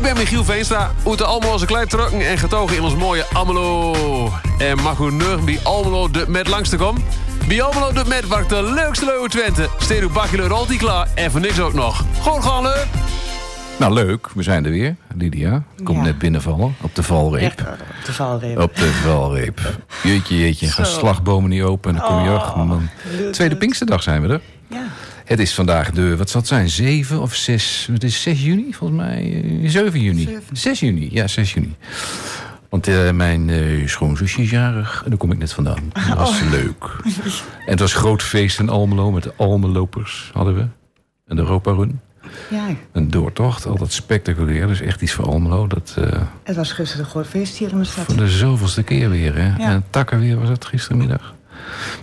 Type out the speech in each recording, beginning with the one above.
Ik ben Michiel Veenstra, uit allemaal onze klei trokken en getogen in ons mooie Almelo. En mag u nu bij Almelo de met langs te komen? Bij Almelo de met waar de leukste leuwe Twente. Steed uw bakje rolt klaar en voor niks ook nog. Gewoon gaan leuk. Nou, leuk. We zijn er weer. Lydia komt Ja. net binnenvallen op de valreep. Echt, eh, op de valreep. Op de valreep. Jeetje, jeetje. Gaan slagbomen niet open en dan kom je Oh, ach, man. Tweede Pinksterdag zijn we er. Ja. Het is vandaag de, wat zal het zijn, 7 of 6? Het is 6 juni volgens mij. eh, 7 juni. Zeven. 6 juni, ja, 6 juni. Want eh, mijn eh, schoonzusje is jarig en daar kom ik net vandaan. Dat was leuk. En het was groot feest in Almelo met de Almelopers hadden we. En de Europa Run. ja, Een doortocht, altijd spectaculair. Dus echt iets voor Almelo. Dat, eh, het was gisteren een groot feest hier in de stad. voor de zoveelste keer weer. Hè? Ja. En takken weer was het gistermiddag.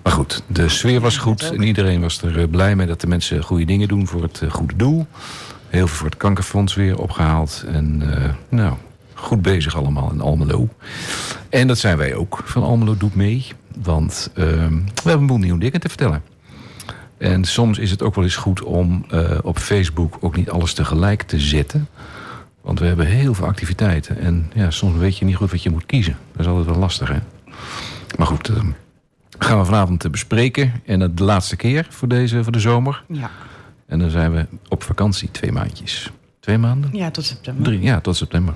Maar goed, de sfeer was goed. En iedereen was er eh, blij mee dat de mensen goede dingen doen voor het eh, goede doel. Heel veel voor het kankerfonds weer opgehaald. En eh, nou, goed bezig allemaal in Almelo. En dat zijn wij ook van Almelo Doet Mee. Want ehm, we hebben een boel nieuwe dingen te vertellen. En soms is het ook wel eens goed om op Facebook ook niet alles tegelijk te zetten. Want we hebben heel veel activiteiten. En ja, soms weet je niet goed wat je moet kiezen. Dat is altijd wel lastig, hè? Maar goed, eh, gaan we vanavond eh, bespreken. En dat de laatste keer voor, deze, voor de zomer. Ja. En dan zijn we op vakantie twee maandjes. Twee maanden? ja, tot september. Drie, ja, tot september.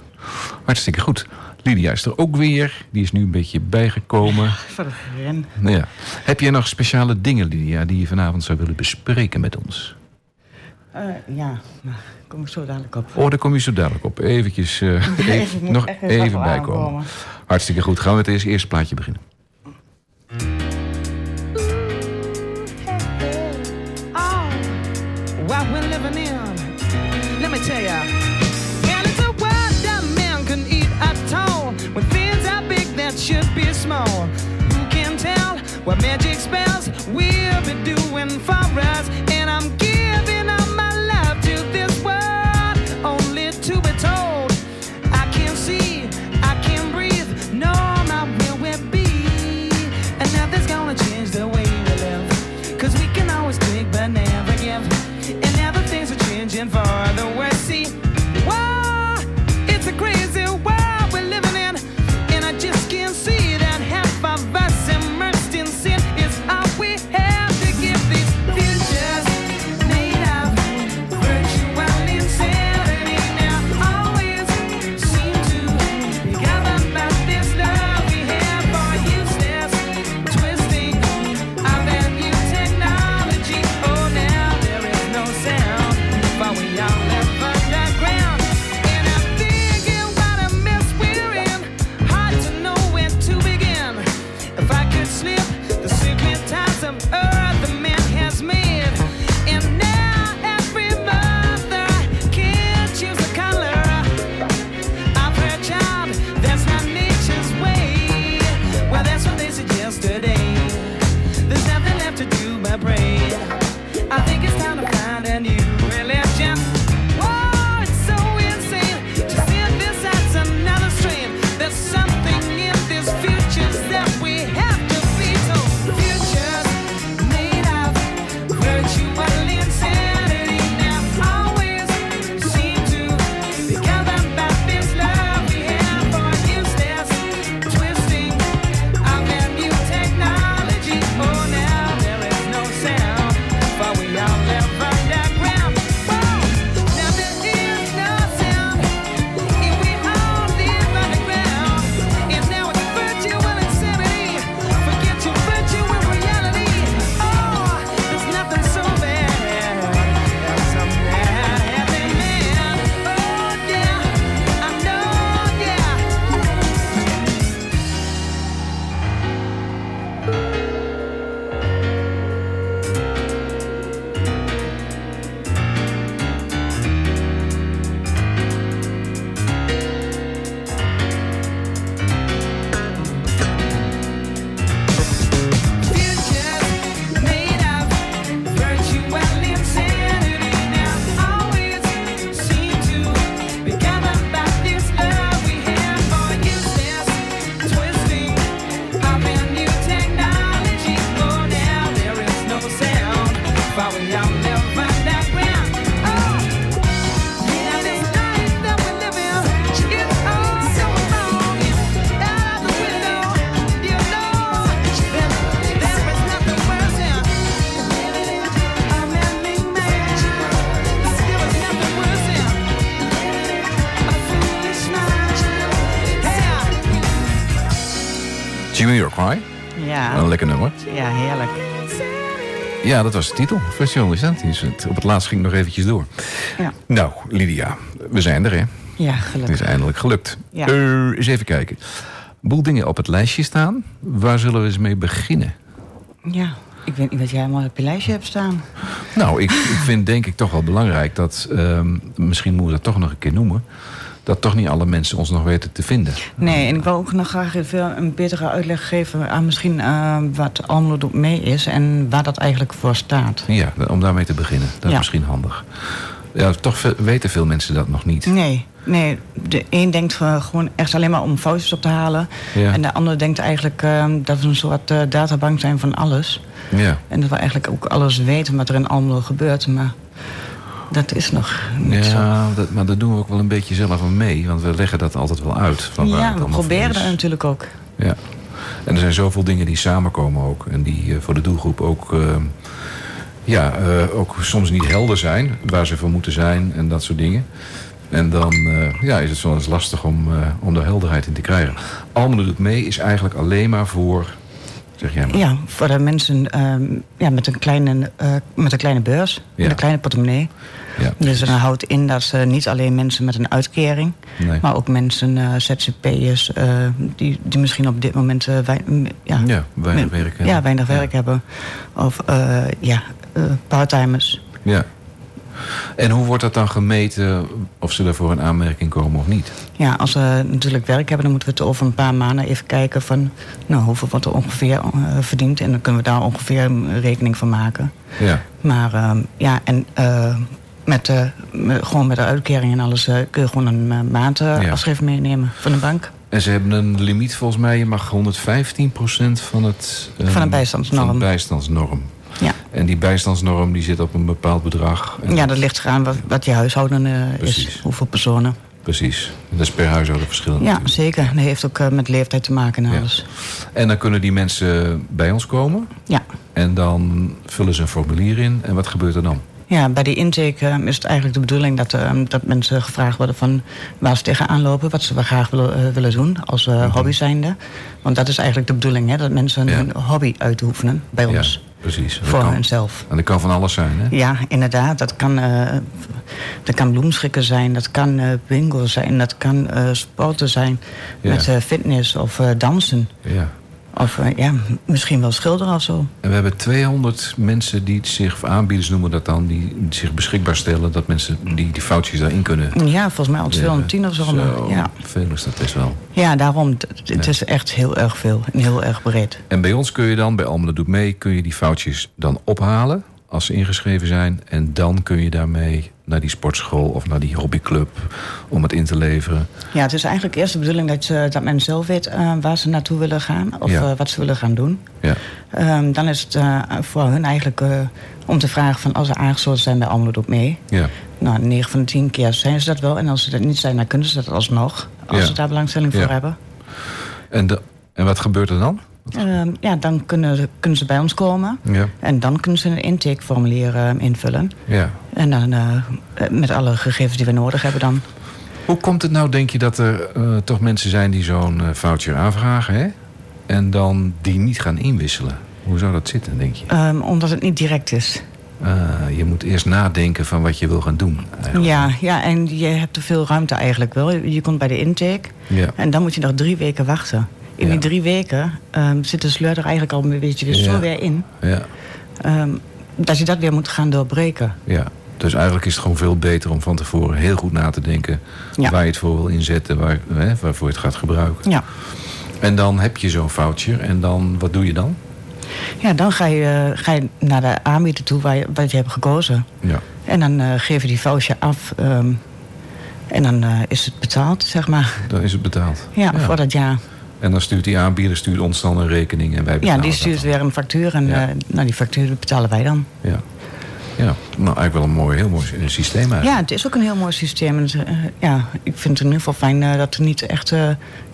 Hartstikke goed. Lydia is er ook weer. Die is nu een beetje bijgekomen. Voor de ren. Ja. Heb jij nog speciale dingen, Lydia, die je vanavond zou willen bespreken met ons? Eh, ja, nou, daar kom ik zo dadelijk op. Oh, daar kom je zo dadelijk op. Eventjes, eh, even, nog even bijkomen. aankomen. Hartstikke goed. Gaan we met het eerste plaatje beginnen. Tell ya. And it's a world that man can eat at all. When things are big that should be small. Who can tell what magic spells we'll be doing for us? Ja, dat was de titel. Festival is dat. Die is het- Op het laatst ging het nog eventjes door. Ja, Nou, Lydia, we zijn er, hè? ja Het gelukkig. is eindelijk gelukt. Ja. Eh, eens even kijken. Een boel dingen op het lijstje staan. Waar zullen we eens mee beginnen? Ja, ik weet niet wat jij allemaal op je lijstje hebt staan. Nou, ik, ik vind denk ik toch wel belangrijk dat... ehm, misschien moeten we dat toch nog een keer noemen... dat toch niet alle mensen ons nog weten te vinden. Nee, en ik wil ook nog graag even een betere uitleg geven aan misschien eh, wat Almelo doet mee is en waar dat eigenlijk voor staat. Ja, om daarmee te beginnen. Dat is Ja. misschien handig. Ja, toch weten veel mensen dat nog niet. Nee, nee. De een denkt gewoon echt alleen maar om foutjes op te halen. Ja. En de ander denkt eigenlijk eh, dat we een soort eh, databank zijn van alles. Ja. En dat we eigenlijk ook alles weten wat er in Almelo gebeurt. Maar dat is nog niet zo. Ja, dat, maar dat doen we ook wel een beetje zelf aan mee. Want we leggen dat altijd wel uit. Van Ja, we proberen dat natuurlijk ook. Ja. En er zijn zoveel dingen die samenkomen ook. En die eh, voor de doelgroep ook, eh, ja, eh, ook soms niet helder zijn. Waar ze voor moeten zijn en dat soort dingen. En dan ja, is het soms lastig om, eh, om daar helderheid in te krijgen. Almelo doet mee is eigenlijk alleen maar voor... Zeg jij maar. Ja, voor de mensen ehm, ja, met, een kleine, met een kleine beurs, Ja. met een kleine portemonnee. Ja, Dus dat houdt in dat ze niet alleen mensen met een uitkering, Nee. maar ook mensen, eh ZZP'ers, eh, die, die misschien op dit moment eh, ja, Ja, weinig werk hebben. Ja, weinig werk hebben. Of eh, ja, eh, parttimers. Ja. En hoe wordt dat dan gemeten of ze daarvoor in aanmerking komen of niet? Ja, als ze natuurlijk werk hebben, dan moeten we het over een paar maanden even kijken van nou, hoeveel wordt er ongeveer eh, verdiend. En dan kunnen we daar ongeveer een rekening van maken. Ja, Maar ehm, ja, en eh, met, eh, met- gewoon met de uitkering en alles eh, kun je gewoon een uh, maand Ja. afschrift meenemen van de bank. En ze hebben een limiet volgens mij. Je mag 115% van het... eh, Van een bijstandsnorm. Van de bijstandsnorm. Ja. En die bijstandsnorm die zit op een bepaald bedrag. En ja, dat ligt eraan wat, wat je huishouden eh, is. Hoeveel personen. Precies. Dat is per huishouden verschillend. Ja, natuurlijk. zeker. Dat heeft ook eh, met leeftijd te maken en Ja. alles. En dan kunnen die mensen bij ons komen. Ja. En dan vullen ze een formulier in. En wat gebeurt er dan? Ja, bij die intake eh, is het eigenlijk de bedoeling dat, eh, dat mensen gevraagd worden van waar ze tegenaan lopen, wat ze wel graag willen, eh, willen doen als eh hobby zijnde. Want dat is eigenlijk de bedoeling, hè, dat mensen. Ja. hun hobby uitoefenen bij ons. Ja, precies. Voor kan. hunzelf. En dat kan van alles zijn, hè? Ja, inderdaad. Dat kan, dat kan bloemschikken zijn, dat kan eh bingo zijn, dat kan sporten zijn Ja. met fitness of dansen. Ja. Of eh, ja, misschien wel schilderen of zo. En we hebben 200 mensen die zich, aanbieders noemen dat dan, die zich beschikbaar stellen dat mensen die, die foutjes daarin kunnen. Ja, volgens mij al 210 of zo. Zo, Ja. veel is dat best wel. ja, daarom. Het- Het is echt heel erg veel en heel erg breed. En bij ons kun je dan, bij Almelo Doet Mee, kun je die foutjes dan ophalen als ze ingeschreven zijn. En dan kun je daarmee naar die sportschool of naar die hobbyclub om het in te leveren. Ja, het is eigenlijk eerst de bedoeling dat, ze, dat men zelf weet eh, waar ze naartoe willen gaan. Of Ja. eh, wat ze willen gaan doen. Ja, Ehm, dan is het eh, voor hun eigenlijk eh, om te vragen van als ze aangesloten zijn bij Almelo Doet Mee. ja, Nou, 9 van de 10 keer zijn ze dat wel. En als ze dat niet zijn, dan kunnen ze dat alsnog. Als Ja. ze daar belangstelling voor Ja. hebben. En, de, en wat gebeurt er dan? Ehm, ja, dan kunnen, ze- kunnen ze bij ons komen. Ja, En dan kunnen ze een intakeformulier eh, invullen. ja. En dan eh, met alle gegevens die we nodig hebben dan. Hoe komt het nou, denk je, dat er eh, toch mensen zijn die zo'n eh, voucher aanvragen, hè? En dan die niet gaan inwisselen? Hoe zou dat zitten, denk je? Ehm, omdat het niet direct is. Je moet eerst nadenken van wat je wil gaan doen. Eigenlijk. Ja, ja, en je hebt te veel ruimte eigenlijk wel. Je je komt bij de intake Ja. en dan moet je nog drie weken wachten. In Ja. die drie weken ehm, zit de sleur er eigenlijk al een beetje weer Ja. zo weer in. Ja, ehm, dat je dat weer moet gaan doorbreken. ja. Dus eigenlijk is het gewoon veel beter om van tevoren heel goed na te denken... Ja. waar je het voor wil inzetten, waar, hè, waarvoor je het gaat gebruiken. Ja. En dan heb je zo'n voucher en dan, wat doe je dan? Ja, dan ga je, ga je naar de aanbieder toe waar je, wat je hebt gekozen. Ja, En dan eh, geef je die voucher af. ehm, en dan eh, is het betaald, zeg maar. dan is het betaald. Ja, voor dat jaar. En dan stuurt die aanbieder stuurt ons dan een rekening en wij Ja, betalen die dat stuurt weer een factuur. En Ja. eh, nou, die factuur betalen wij dan. Ja. ja, nou eigenlijk wel een mooi, heel mooi systeem eigenlijk. Ja, het is ook een heel mooi systeem. En, eh, ja, ik vind het in ieder geval fijn eh, dat er niet echt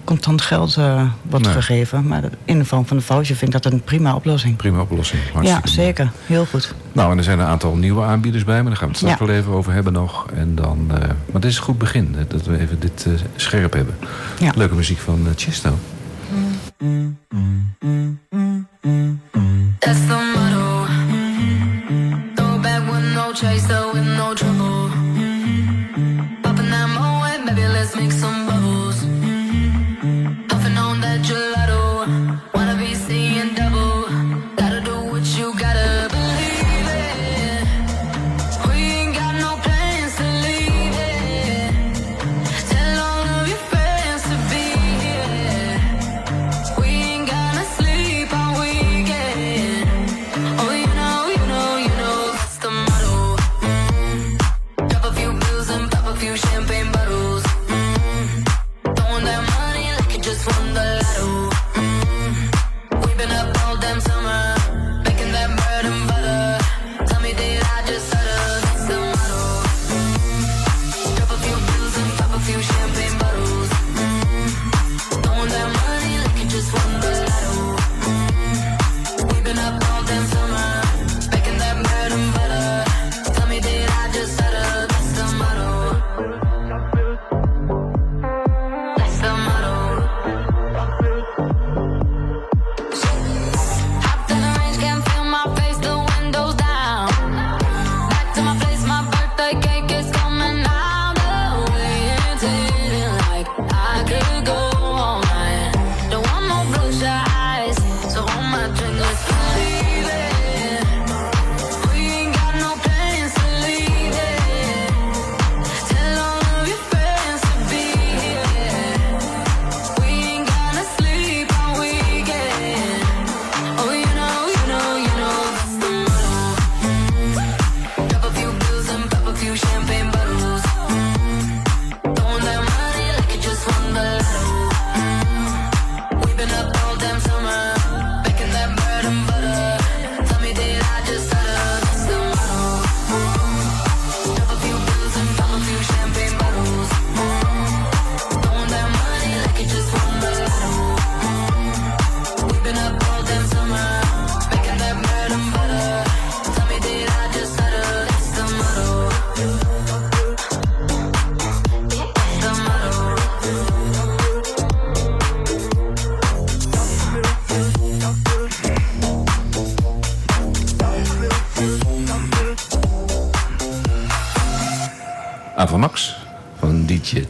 contant geld wordt Nee. gegeven. Maar in de vorm van een voucher vind ik dat een prima oplossing. Prima oplossing. Ja, mooi. zeker. Heel goed. Nou, en er zijn een aantal nieuwe aanbieders bij, maar daar gaan we het straks Ja. wel even over hebben nog. En dan, maar dit is een goed begin, dat we even dit scherp hebben. Ja. Leuke muziek van Chesto. That's the motto. Throw back with no chaser, with no trouble. Popping that moe, baby, let's make some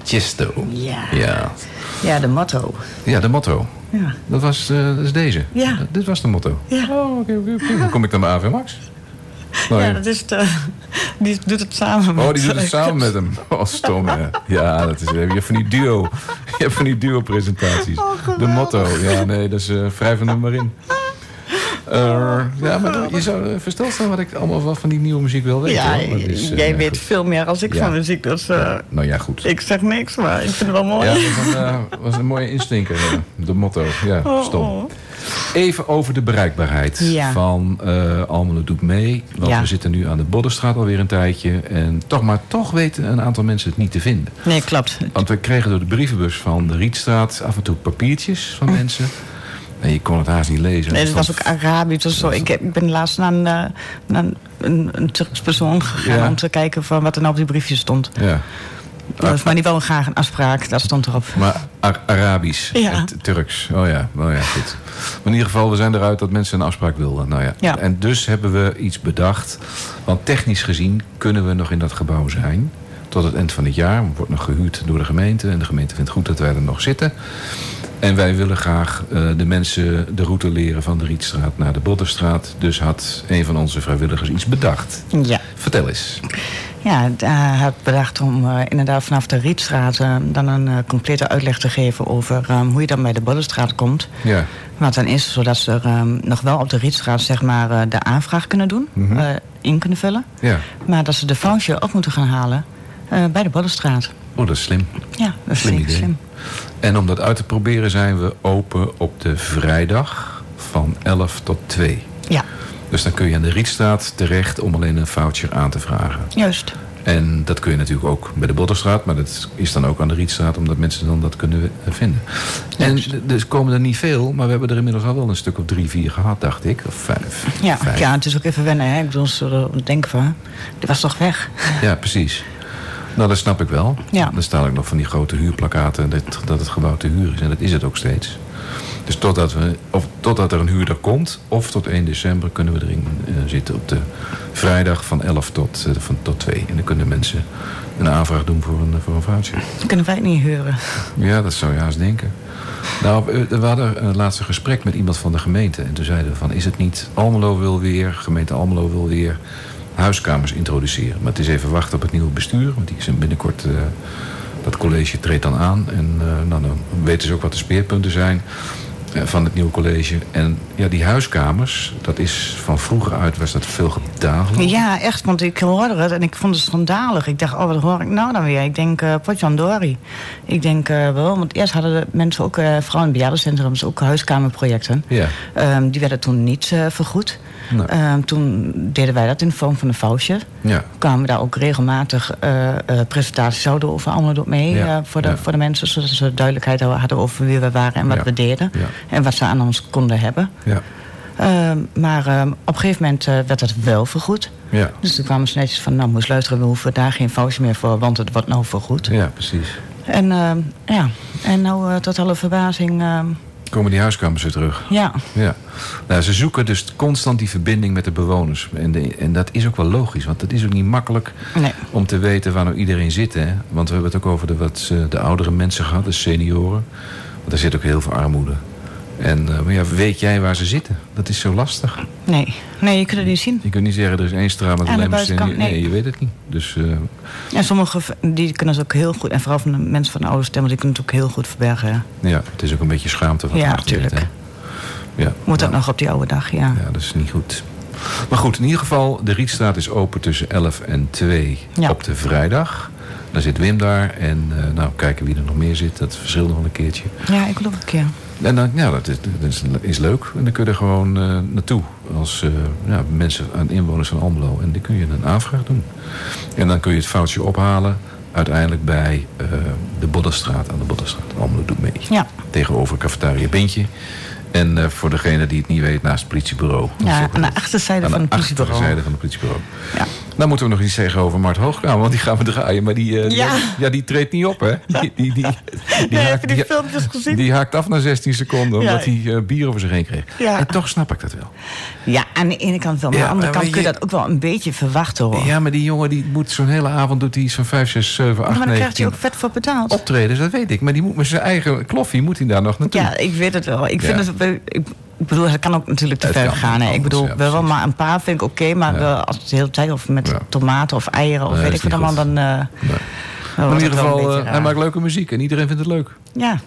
Chesto. Ja. Ja, Ja, de motto. ja de motto. Ja. Dat, was, eh, dat is deze. Ja. Eh, dit was de motto. Ja. Oh, oké. Hoe kom ik dan bij Ava Max? Nou, Ja, dat is die doet het samen met... Oh, die doet het samen met hem. Oh, stom, hè. Ja, dat is, je hebt van die duo. Je hebt van die duo-presentaties. Oh, de motto. Ja, nee, dat is uh, wrijf hem er maar in. Eh, ja, maar je zou uh, versteld staan wat ik allemaal wel van die nieuwe muziek wil weten. Ja, is, eh, jij weet goed. veel meer als ik Ja. van muziek, dus eh, Nou ja, goed. ik zeg niks, maar ik vind het wel mooi. Ja, dat was een, eh, mooie instinker. eh, De motto. Ja, Oh, stom. oh. Even over de bereikbaarheid Ja. van eh Almelo Doet Mee. Want Ja. we zitten nu aan de Boddenstraat alweer een tijdje. En toch maar toch weten een aantal mensen het niet te vinden. Nee, klopt. Want we kregen door de brievenbus van de Rietstraat af en toe papiertjes van mensen. En je kon het haast niet lezen. Nee, dat was ook Arabisch of zo. Ik, ik ben laatst naar een, eh, naar een, een Turks persoon gegaan Ja. om te kijken van wat er nou op die briefjes stond. Ja, Dat was maar niet wel graag een afspraak, dat stond erop. maar Ar- Arabisch Ja. en T- Turks. Oh ja, oh ja, goed. Maar in ieder geval, we zijn eruit dat mensen een afspraak wilden. Nou ja. Ja. En dus hebben we iets bedacht. Want technisch gezien kunnen we nog in dat gebouw zijn. Tot het eind van het jaar. Wordt nog gehuurd door de gemeente. En de gemeente vindt goed dat wij er nog zitten. En wij willen graag eh, de mensen de route leren van de Rietstraat naar de Boddenstraat. Dus had een van onze vrijwilligers iets bedacht. Ja. Vertel eens. Ja, hij had bedacht om eh, inderdaad vanaf de Rietstraat eh, dan een eh, complete uitleg te geven over eh, hoe je dan bij de Boddenstraat komt. Ja, Wat dan is, zodat ze eh, nog wel op de Rietstraat zeg maar, eh, de aanvraag kunnen doen, Mhm. eh, in kunnen vullen. ja. Maar dat ze de foutje op moeten gaan halen eh, bij de Boddenstraat. Oh, dat is slim. Ja, dat is Slim idee. slim. En om dat uit te proberen zijn we open op de vrijdag van 11 tot 2. Ja, Dus dan kun je aan de Rietstraat terecht om alleen een voucher aan te vragen. juist. En dat kun je natuurlijk ook bij de Boddenstraat, maar dat is dan ook aan de Rietstraat, omdat mensen dan dat kunnen eh, vinden. En dus komen er niet veel, maar we hebben er inmiddels al wel een stuk of drie, vier gehad, dacht ik. Of vijf. Ja, Vijf. ja, het is ook even wennen. Hè? Ik bedoel, ze denken van, die was toch weg? Ja, precies. Nou, dat snap ik wel. Ja. Er staan ook nog van die grote huurplakaten dat, dat het gebouw te huur is. En dat is het ook steeds. Dus totdat, we, of totdat er een huurder komt, of tot 1 december kunnen we erin eh, zitten op de vrijdag van 11 tot, eh, van, tot 2. En dan kunnen mensen een aanvraag doen voor een, voor een voucher. Kunnen wij het niet huren? Ja, dat zou je haast denken. Nou, we hadden een laatste gesprek met iemand van de gemeente. En toen zeiden we van, is het niet... Almelo wil weer, gemeente Almelo wil weer huiskamers introduceren. Maar het is even wachten op het nieuwe bestuur. Want die zijn binnenkort... eh, dat college treedt dan aan. En eh, nou, dan weten ze ook wat de speerpunten zijn van het nieuwe college. En ja, die huiskamers, dat is van vroeger uit was dat veel gedaan. Ja, echt, want ik hoorde het en ik vond het schandalig. Ik dacht, oh, wat hoor ik nou dan weer? Ik denk, eh potjandori. Ik denk eh, wel, want eerst hadden de mensen ook, eh vooral in bejaardencentrums, ook huiskamerprojecten. Ja. Ehm, die werden toen niet eh, vergoed. Nee. Ehm, toen deden wij dat in de vorm van een voucher. Ja. kwamen we daar ook regelmatig eh, eh, presentaties zouden over allemaal mee Ja, eh, voor, de, ja. voor de mensen. Zodat ze duidelijkheid hadden over wie we waren en wat we deden. En wat ze aan ons konden hebben. Ja. Ehm, maar ehm, op een gegeven moment eh, werd het wel vergoed. Ja. Dus toen kwamen ze netjes van, nou moest luisteren, we hoeven daar geen voucher meer voor, want het wordt nou vergoed. ja, precies. En ehm, ja, en nou eh, tot alle verbazing, Komen die huiskamers weer terug? ja. Ja, nou, ze zoeken dus constant die verbinding met de bewoners. En, de, en dat is ook wel logisch, want het is ook niet makkelijk Nee. om te weten waar nou iedereen zit. Hè? Want we hebben het ook over de, wat, eh, de oudere mensen gehad, de senioren. Want daar zit ook heel veel armoede. En eh, maar ja, weet jij waar ze zitten? Dat is zo lastig. Nee, nee, je kunt het niet zien. Je kunt niet zeggen, er is één straat met alleen maar senioren. Nee. nee. je weet het niet. Dus eh, En sommige die kunnen ze ook heel goed, en vooral van de mensen van de oude stemmen, die kunnen het ook heel goed verbergen. Ja. ja, het is ook een beetje schaamte wat Ja, erachter zit, tuurlijk. hè. Ja, Moet dat nou. nog op die oude dag, ja. Ja, dat is niet goed. Maar goed, in ieder geval, de Rietstraat is open tussen 11 en 2 Ja. op de vrijdag. Dan zit Wim daar en eh, nou, kijken wie er nog meer zit. Dat verschilt nog wel een keertje. Ja, ik ook een keer. En dan, ja, dat is, dat is, is leuk. En dan kun je er gewoon eh, naartoe als eh, ja, mensen, aan inwoners van Almelo. En dan kun je een aanvraag doen. En dan kun je het foutje ophalen uiteindelijk bij eh, de Boddenstraat aan de Boddenstraat. Almelo doet mee. Ja. Tegenover cafetaria Bintje. En voor degene die het niet weet, naast het politiebureau. Ja, aan de achterzijde aan van de het politiebureau. achterzijde van het politiebureau. Ja. Nou moeten we nog iets zeggen over Mart Hoogkamer, want die gaan we draaien. Maar die, eh, die, Ja. die treedt niet op, hè? Die, die, die, die, Nee, haakt- die die- filmpjes gezien? die haakt af na 16 seconden, omdat Ja. hij eh, bier over zich heen kreeg. Ja. En toch snap ik dat wel. Ja, aan de ene kant wel. Maar aan de andere kant kun je dat ook wel een beetje verwachten hoor. Ja, maar die jongen die moet zo'n hele avond doet hij iets van 5, 6, 7, 8, maar dan 9, krijgt hij 10 ook vet voor betaald. optredens, dat weet ik. Maar die moet met zijn eigen kloffie moet hij daar nog naartoe. Ja, ik weet het wel. Ik, vind het, ik, ik bedoel, het kan ook natuurlijk te Het ver gaan. Hè. Ik bedoel, ja, wel, maar een paar vind ik oké. maar Ja. wel als het de hele tijd of met Ja. tomaten of eieren of Nee, weet ik wat allemaal, dan... eh, Nee. dan Maar wordt in ieder geval, eh, hij raar. maakt leuke muziek en iedereen vindt het leuk. Ja.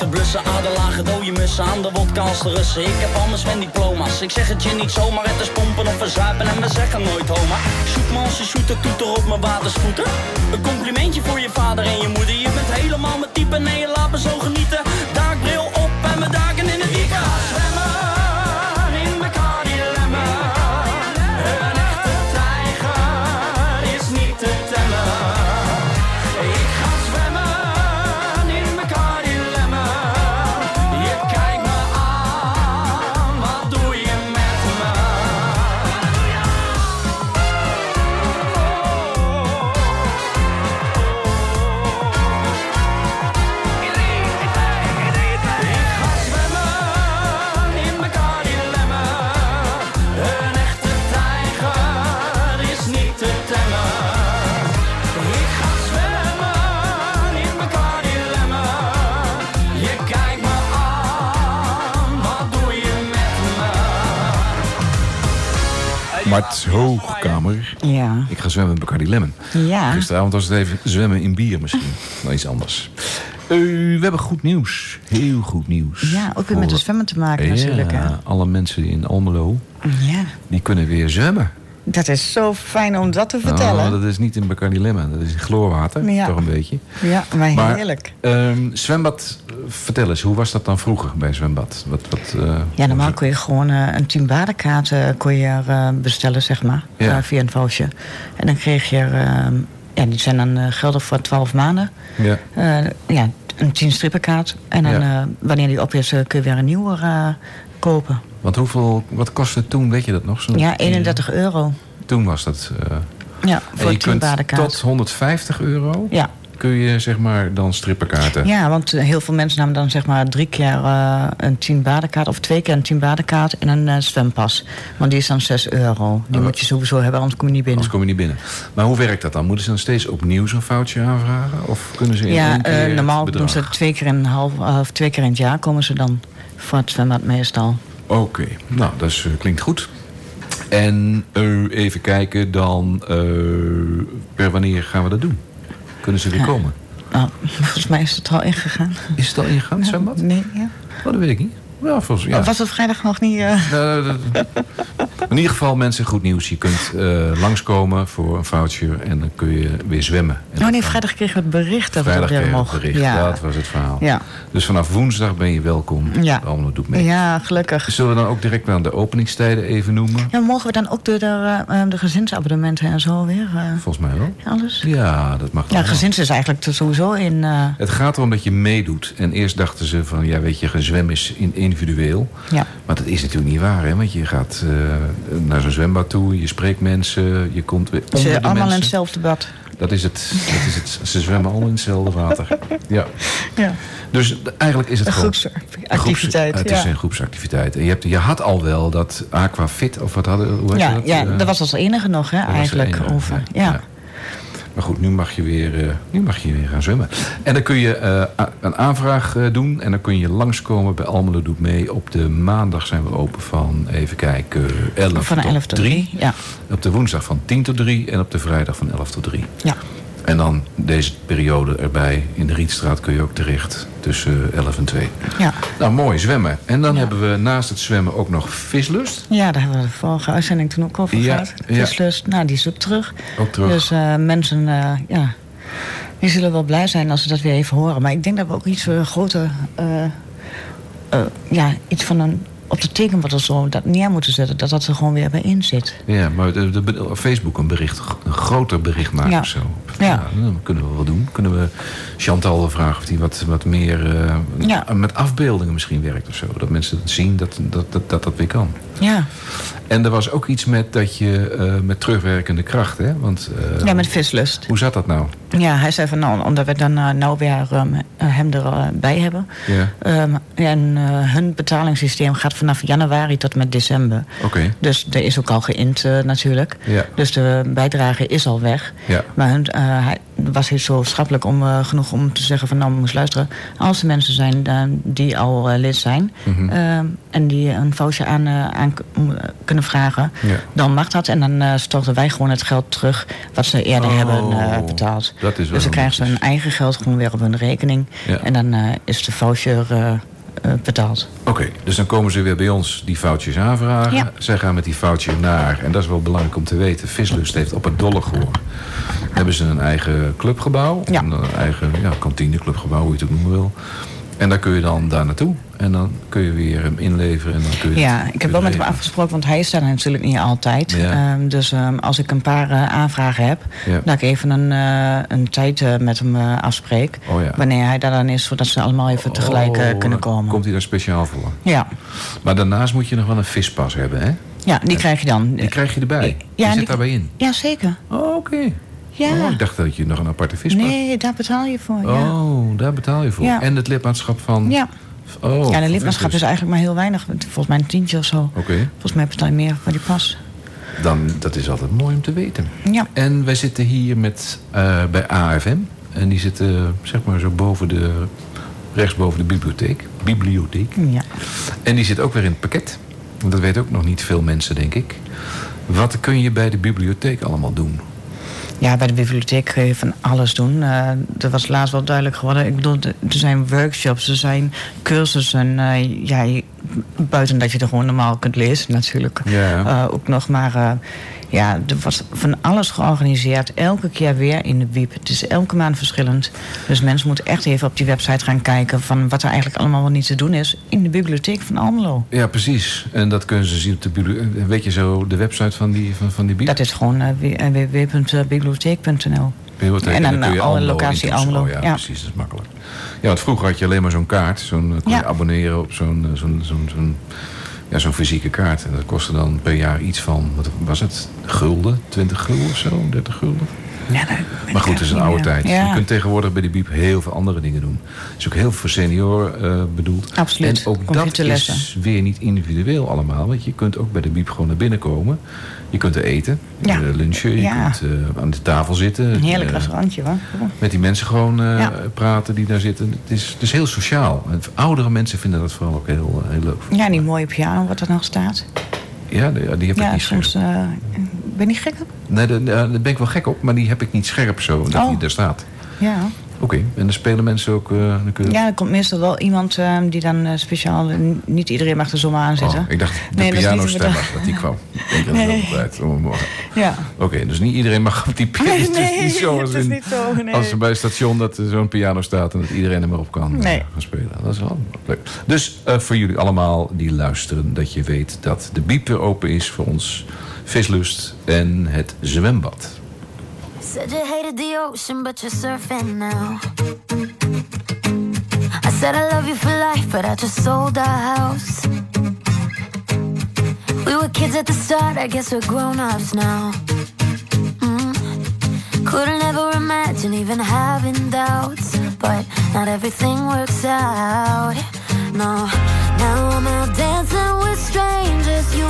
Te blussen. Aderlagen dode mussen aan de wodka als de Russen. Ik heb anders van diploma's. Ik zeg het je niet zomaar. Het is pompen of verzuipen en we zeggen nooit homa. Shoot me je shooter, toeter op mijn watersvoeten. Een complimentje voor je vader en je moeder. Je bent helemaal mijn type, nee je laat me zo genieten. Hoogkamer. Ja. Ik ga zwemmen met Bacardi Lemon. Ja. Gisteravond was het even zwemmen in bier misschien. Nou, iets anders. Eh, we hebben goed nieuws. Heel goed nieuws. Ja, ook weer met de zwemmen te maken natuurlijk. Hè? Ja, alle mensen in Almelo, Ja. die kunnen weer zwemmen. Dat is zo fijn om dat te vertellen. Oh, dat is niet in Bacardi Lemon, dat is in chloorwater. Ja. Toch een beetje. Ja, maar Maar- heerlijk. Ehm, zwembad, vertel eens, hoe was dat dan vroeger bij zwembad? Wat, wat, eh, Ja, normaal kon je gewoon eh, een team badenkaarten kon je eh, bestellen, zeg maar. Ja. eh, via een voucher. En dan kreeg je, eh, ja, die zijn dan eh, geldig voor 12 maanden. Ja. Eh, ja, een 10 strippenkaart. En dan, Ja. eh, wanneer die op is, eh, kun je weer een nieuwe eh, kopen. Want hoeveel, wat kostte toen, weet je dat nog? Zo'n- Ja, 31 euro. Toen was dat. eh, Ja, en voor je een team kunt badenkaart. tot 150 euro Ja. Kun je zeg maar dan strippenkaarten. Ja, want eh, heel veel mensen namen dan zeg maar drie keer eh, een 10 badenkaart... of twee keer een 10 badenkaart en een eh, zwempas. Want die is dan 6 euro. Die Oh. moet je sowieso hebben, anders kom je niet binnen. Anders kom je niet binnen. Maar hoe werkt dat dan? Moeten ze dan steeds opnieuw zo'n foutje aanvragen? Of kunnen ze in Ja, één keer het normaal bedrag? doen ze twee keer, in een half, of twee keer in het jaar komen ze dan voor het zwembad meestal. Oké, nou, dat is, klinkt goed. En even kijken dan, per wanneer gaan we dat doen? Kunnen ze weer komen? Nou, volgens mij is het al ingegaan. Is het al ingegaan, zwembad? Nee, ja. Oh, dat weet ik niet. Ja, volgens, ja. Of was het vrijdag nog niet? eh? In ieder geval, mensen, goed nieuws. Je kunt eh, langskomen voor een voucher en dan kun je weer zwemmen. En Oh nee, vrijdag kregen we het bericht dat Vrijdag weer mocht. bericht. Ja. Dat was het verhaal. Ja. Dus vanaf woensdag ben je welkom. Ja. Allemaal doet mee. ja, gelukkig. Zullen we dan ook direct aan de openingstijden even noemen? Ja, mogen we dan ook de, de, eh, de gezinsabonnementen en zo weer? Volgens mij wel. alles? Ja, dat mag Ja, gezins is eigenlijk sowieso in. Het gaat erom dat je meedoet. En eerst dachten ze van, ja weet je, gezwem is in individueel. ja. Maar dat is natuurlijk niet waar, hè? Want je gaat eh, naar zo'n zwembad toe, je spreekt mensen, je komt weer Ze de allemaal in hetzelfde bad. Dat is het. Dat is het. Ze zwemmen allemaal in hetzelfde water. Ja. Ja. Dus eigenlijk is het Een gewoon... groepsactiviteit, groeps- Het is ja. een groepsactiviteit. En je, hebt, je had al wel dat Aquafit, of wat hadden hoe Ja, dat? ja, Eh, dat was als enige nog, hè, eigenlijk. enige, over. Ja. Maar goed, nu mag je weer, eh, nu mag je weer gaan zwemmen. En dan kun je eh, een aanvraag eh, doen. En dan kun je langskomen bij Almelo Doet Mee. Op de maandag zijn we open van, even kijken, 11 Van tot 11 tot 3. 3. Ja. Op de woensdag van 10 tot 3. En op de vrijdag van 11 tot 3. ja. En dan deze periode erbij. In de Rietstraat kun je ook terecht tussen 11 en 2. Ja. Nou, mooi zwemmen. En dan hebben we naast het zwemmen ook nog vislust. ja, daar hebben we de vorige uitzending toen ook over Ja, gehad. ja. Vislust, nou, die is ook terug. Ook terug. Dus eh, mensen, eh, ja, die zullen wel blij zijn als ze dat weer even horen. Maar ik denk dat we ook iets uh, groter, ja, iets van een op de tekenbord of zo dat neer moeten zetten. Dat dat er gewoon weer bij in zit. Ja, maar de, de, op Facebook een bericht, een groter bericht maken Ja. of zo. Ja. dat kunnen we wel doen. Kunnen we Chantal vragen of die wat, wat meer eh, Ja. met afbeeldingen misschien werkt of zo. Dat mensen het zien dat dat, dat, dat, dat weer kan. Ja, En er was ook iets met dat je eh, met terugwerkende kracht, hè? Want, eh, ja met vislust. Hoe zat dat nou? Ja, hij zei van nou, omdat we dan nou weer um, hem erbij hebben. Ja. Um, en hun betalingssysteem gaat vanaf januari tot met december. Oké. Dus er is ook al geïnd uh, natuurlijk. Ja. Dus de bijdrage is al weg. Ja. Maar hun, hij was heel zo schappelijk om, uh, genoeg om te zeggen van nou, moest luisteren. Als er mensen zijn uh, die al lid zijn Mhm. en die een voucher aan, aan kunnen vragen, Ja. dan mag dat. En dan storten wij gewoon het geld terug wat ze eerder Oh, hebben betaald. dat is wel dus dan krijgen ze hun eigen geld gewoon weer op hun rekening. Ja. En dan is de voucher uh, betaald. Oké, dus dan komen ze weer bij ons die foutjes aanvragen. Ja. Zij gaan met die foutje naar, en dat is wel belangrijk om te weten... Vislust heeft op het Dollegoor... hebben ze een eigen clubgebouw. Ja. Een eigen ja, kantineclubgebouw, hoe je het ook noemen wil. En daar kun je dan daar naartoe. En dan kun je weer hem inleveren. En dan kun je Ja, ik heb wel met hem afgesproken, want hij is daar natuurlijk niet altijd. Ja. Um, dus um, als ik een paar uh, aanvragen heb, Ja. dat ik even een, uh, een tijd uh, met hem afspreek. Oh ja. Wanneer hij daar dan is, zodat ze allemaal even tegelijk Oh, kunnen komen. Komt hij daar speciaal voor. Ja. Maar daarnaast moet je nog wel een vispas hebben, hè? ja, die krijg je dan. Die krijg je erbij. Ja, die zit die- daarbij in. Ja, zeker. Oh, oké. Ja. Oh, ik dacht dat je nog een aparte vispas... nee, daar betaal je voor. Ja. Oh, daar betaal je voor. Ja. En het lidmaatschap van... Ja. Oh, ja, de lidmaatschap is eigenlijk maar heel weinig. Volgens mij een tientje of zo. Oké. Volgens mij betaal je meer voor die pas. Dan, dat is altijd mooi om te weten. Ja. En wij zitten hier met, eh, bij AFM. En die zitten zeg maar zo boven de, rechtsboven de bibliotheek. Bibliotheek. Ja. En die zit ook weer in het pakket. Dat weten ook nog niet veel mensen, denk ik. Wat kun je bij de bibliotheek allemaal doen? Ja, bij de bibliotheek kun je van alles doen. Eh dat was laatst wel duidelijk geworden. Ik bedoel, er zijn workshops, er zijn cursussen. eh, ja, buiten dat je er gewoon normaal kunt lezen natuurlijk. Ja. Eh, ook nog, maar ja, er was van alles georganiseerd. Elke keer weer in de wiep. Het is elke maand verschillend. Dus mensen moeten echt even op die website gaan kijken... van wat er eigenlijk allemaal wel niet te doen is... in de bibliotheek van Almelo. Ja, precies. En dat kunnen ze zien op de bibliotheek. Weet je zo de website van die, van, van die bibliotheek? Dat is gewoon eh, www.bibliotheek.nl. Bibliotheek. En dan, kun je eh, alle locatie. Almelo, Oh, ja, ja. precies, dat is makkelijk. Ja, want vroeger had je alleen maar zo'n kaart. Zo'n, eh, kon je Ja. abonneren op zo'n, eh, zo'n, zo'n, zo'n, ja, zo'n fysieke kaart. En dat kostte dan per jaar iets van, wat was het? Gulden? 20 gulden of zo? 30 gulden? Ja, dat- Maar goed, het is een oude tijd. Ja. Je kunt tegenwoordig bij de biep heel veel andere dingen doen. Het is ook heel veel voor senioren eh, bedoeld. Absoluut. En ook dat is weer niet individueel allemaal. Want je kunt ook bij de biep gewoon naar binnen komen. Je kunt er eten, Ja. lunchen. Je Ja. kunt eh, aan de tafel zitten. Een heerlijk Eh, restaurantje, hoor. met die mensen gewoon praten die daar zitten. Het is, het is heel sociaal. En oudere mensen vinden dat vooral ook heel, heel leuk. Ja, die mooie piano wat er nog staat. Ja, die, die heb ik Ja, niet soms... eh, ben je niet gek op? Nee, daar, ben ik wel gek op, maar die heb ik niet scherp zo. Dat Oh. die daar staat. Ja. Oké, en dan spelen mensen ook... eh, dan kun je- Ja, er komt meestal wel iemand eh, die dan eh, speciaal... niet iedereen mag er zomaar aan zitten. Oh, ik dacht de Nee, dat pianostem de was dat die kwam. Ik denk dat Nee. dat. Oh. Ja. Oké, dus niet iedereen mag op die piano. Nee, niet zo als, het is in- niet zo, nee. als er bij het station dat er zo'n piano staat en dat iedereen er maar op kan eh, Nee. gaan spelen. Dat is wel leuk. Dus eh, voor jullie allemaal die luisteren, dat je weet dat de biep weer open is voor ons vislust en het zwembad. Said you hated the ocean, but you're surfing now. I said I love you for life, but I just sold our house. We were kids at the start, I guess we're grown ups now. Mm. Couldn't ever imagine even having doubts, but not everything works out. No, now I'm out dancing with strangers. You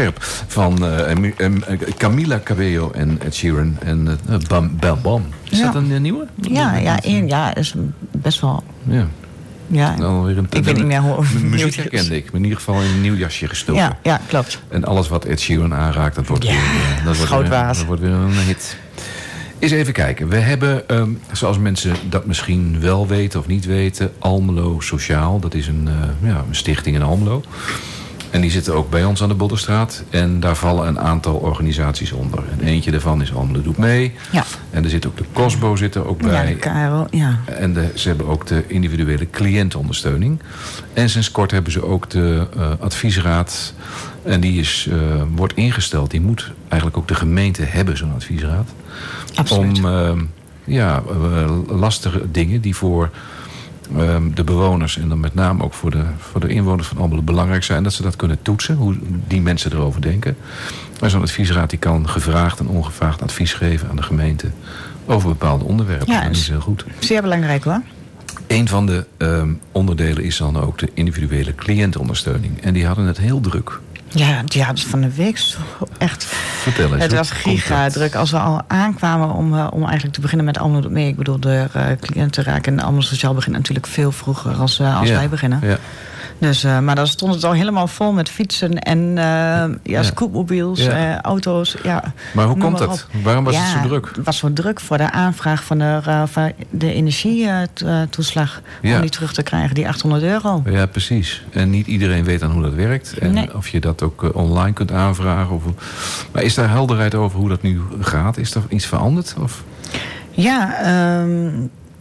scherp. Van eh, eh, Camila Cabello en Ed Sheeran en eh, Bam Bam Bam. Is Ja. dat een nieuwe? Ja, ja, één, ja, is best wel... Ja. Ja, een, ik weet niet meer hoe... Muziek herkende ik. Maar in ieder geval in een nieuw jasje gestoken. Ja, ja, klopt. En alles wat Ed Sheeran aanraakt, dat wordt, Ja, weer, dat wordt, weer, dat wordt weer een hit. Eens even kijken. We hebben, ehm, zoals mensen dat misschien wel weten of niet weten... Almelo Sociaal. Dat is een, ja, een stichting in Almelo. En die zitten ook bij ons aan de Boddenstraat. En daar vallen een aantal organisaties onder. En eentje daarvan is Almelo Doet Mee. Ja. En er zit ook de Cosbo zit er ook Ja, bij. de KRO, ja. En de, ze hebben ook de individuele cliëntenondersteuning. En sinds kort hebben ze ook de eh, adviesraad. En die is, eh, wordt ingesteld. Die moet eigenlijk ook de gemeente hebben, zo'n adviesraad. Absoluut. Om eh, ja, lastige dingen die voor de bewoners... en dan met name ook voor de, voor de inwoners van Almelo belangrijk zijn... dat ze dat kunnen toetsen, hoe die mensen erover denken. Maar zo'n adviesraad die kan gevraagd en ongevraagd advies geven aan de gemeente... over bepaalde onderwerpen. Ja, en dat is- heel goed. Zeer belangrijk hoor. Een van de ehm, onderdelen is dan ook de individuele cliëntenondersteuning. En die hadden het heel druk. Ja, die hadden van de week echt... Vertel eens. Het was giga druk. Als we al aankwamen om, eh, om eigenlijk te beginnen met Almelo mee. Ik bedoel, de uh, cliënten raken en Almelo Sociaal begint natuurlijk veel vroeger als, eh, als Ja, wij beginnen. Ja. Dus, eh, maar dan stond het al helemaal vol met fietsen en eh, ja, Ja. scootmobiels, Ja. eh, auto's. Ja, Maar hoe komt dat? Waarom was Ja, het zo druk? Het was zo druk voor de aanvraag van de, van de energietoeslag. Om die terug te krijgen, die 800 euro. Ja, precies. En niet iedereen weet dan hoe dat werkt. En Nee. of je dat ook online kunt aanvragen. Of... Maar is daar helderheid over hoe dat nu gaat? Is er iets veranderd? Of? Ja, ehm,